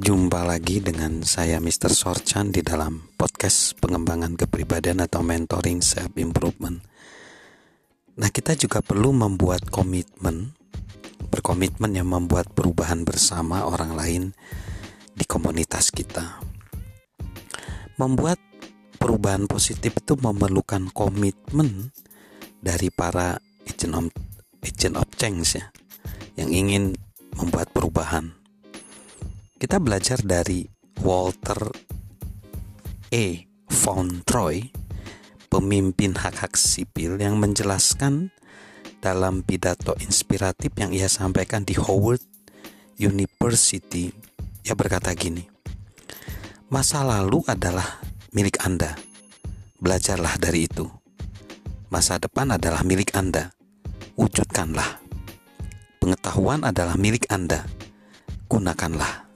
Jumpa lagi dengan saya Mr. Sorchan di dalam podcast pengembangan kepribadian atau mentoring self improvement. Nah, kita juga perlu membuat komitmen, berkomitmen yang membuat perubahan bersama orang lain di komunitas kita. Membuat perubahan positif itu memerlukan komitmen dari para agent of, agent of change ya, yang ingin membuat perubahan kita belajar dari Walter E. von pemimpin hak-hak sipil yang menjelaskan dalam pidato inspiratif yang ia sampaikan di Howard University. Ia berkata gini, Masa lalu adalah milik Anda. Belajarlah dari itu. Masa depan adalah milik Anda. Wujudkanlah. Pengetahuan adalah milik Anda. Gunakanlah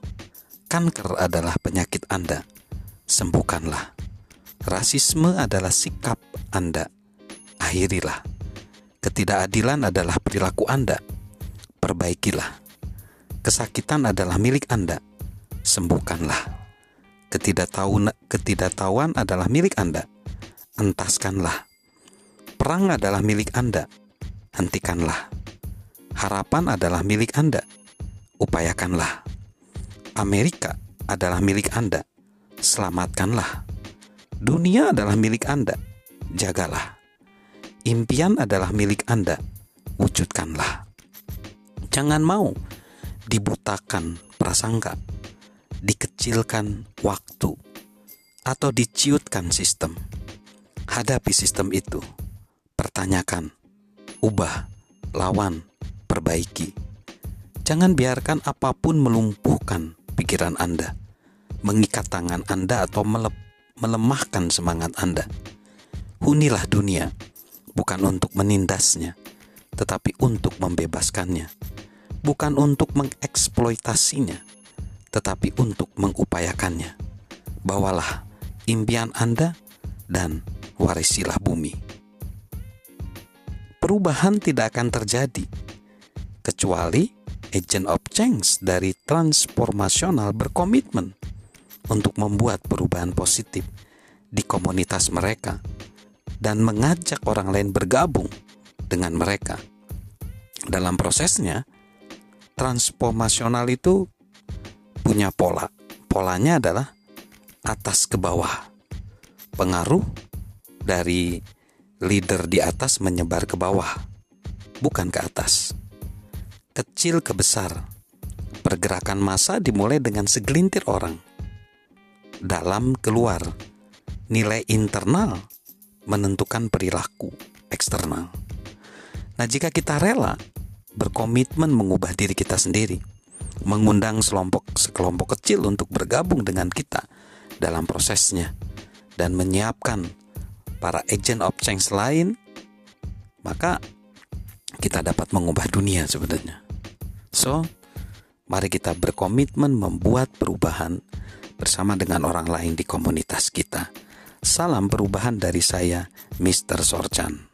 Kanker adalah penyakit Anda. Sembuhkanlah. Rasisme adalah sikap Anda. Akhirilah. Ketidakadilan adalah perilaku Anda. Perbaikilah. Kesakitan adalah milik Anda. Sembuhkanlah. Ketidaktahuan, adalah milik Anda. Entaskanlah. Perang adalah milik Anda. Hentikanlah. Harapan adalah milik Anda. Upayakanlah Amerika adalah milik Anda. Selamatkanlah. Dunia adalah milik Anda. Jagalah. Impian adalah milik Anda. Wujudkanlah. Jangan mau dibutakan prasangka, dikecilkan waktu, atau diciutkan sistem. Hadapi sistem itu. Pertanyakan, ubah, lawan, perbaiki. Jangan biarkan apa pun melumpuhkan pikiran Anda, mengikat tangan Anda atau melemahkan semangat Anda. Hunilah dunia, bukan untuk menindasnya, tetapi untuk membebaskannya. Bukan untuk mengeksploitasinya, tetapi untuk mengupayakannya. Bawalah impian Anda dan warisilah bumi. Perubahan tidak akan terjadi kecuali agent of change dari transformasional berkomitmen untuk membuat perubahan positif di komunitas mereka dan mengajak orang lain bergabung dengan mereka. Dalam prosesnya, transformasional itu punya pola. Polanya adalah atas ke bawah. Pengaruh dari leader di atas menyebar ke bawah, bukan ke atas kecil ke besar. Pergerakan massa dimulai dengan segelintir orang. Dalam keluar, nilai internal menentukan perilaku eksternal. Nah, jika kita rela berkomitmen mengubah diri kita sendiri, mengundang sekelompok sekelompok kecil untuk bergabung dengan kita dalam prosesnya dan menyiapkan para agent of change lain, maka kita dapat mengubah dunia sebenarnya. So, mari kita berkomitmen membuat perubahan bersama dengan orang lain di komunitas kita. Salam perubahan dari saya, Mr. Sorchan.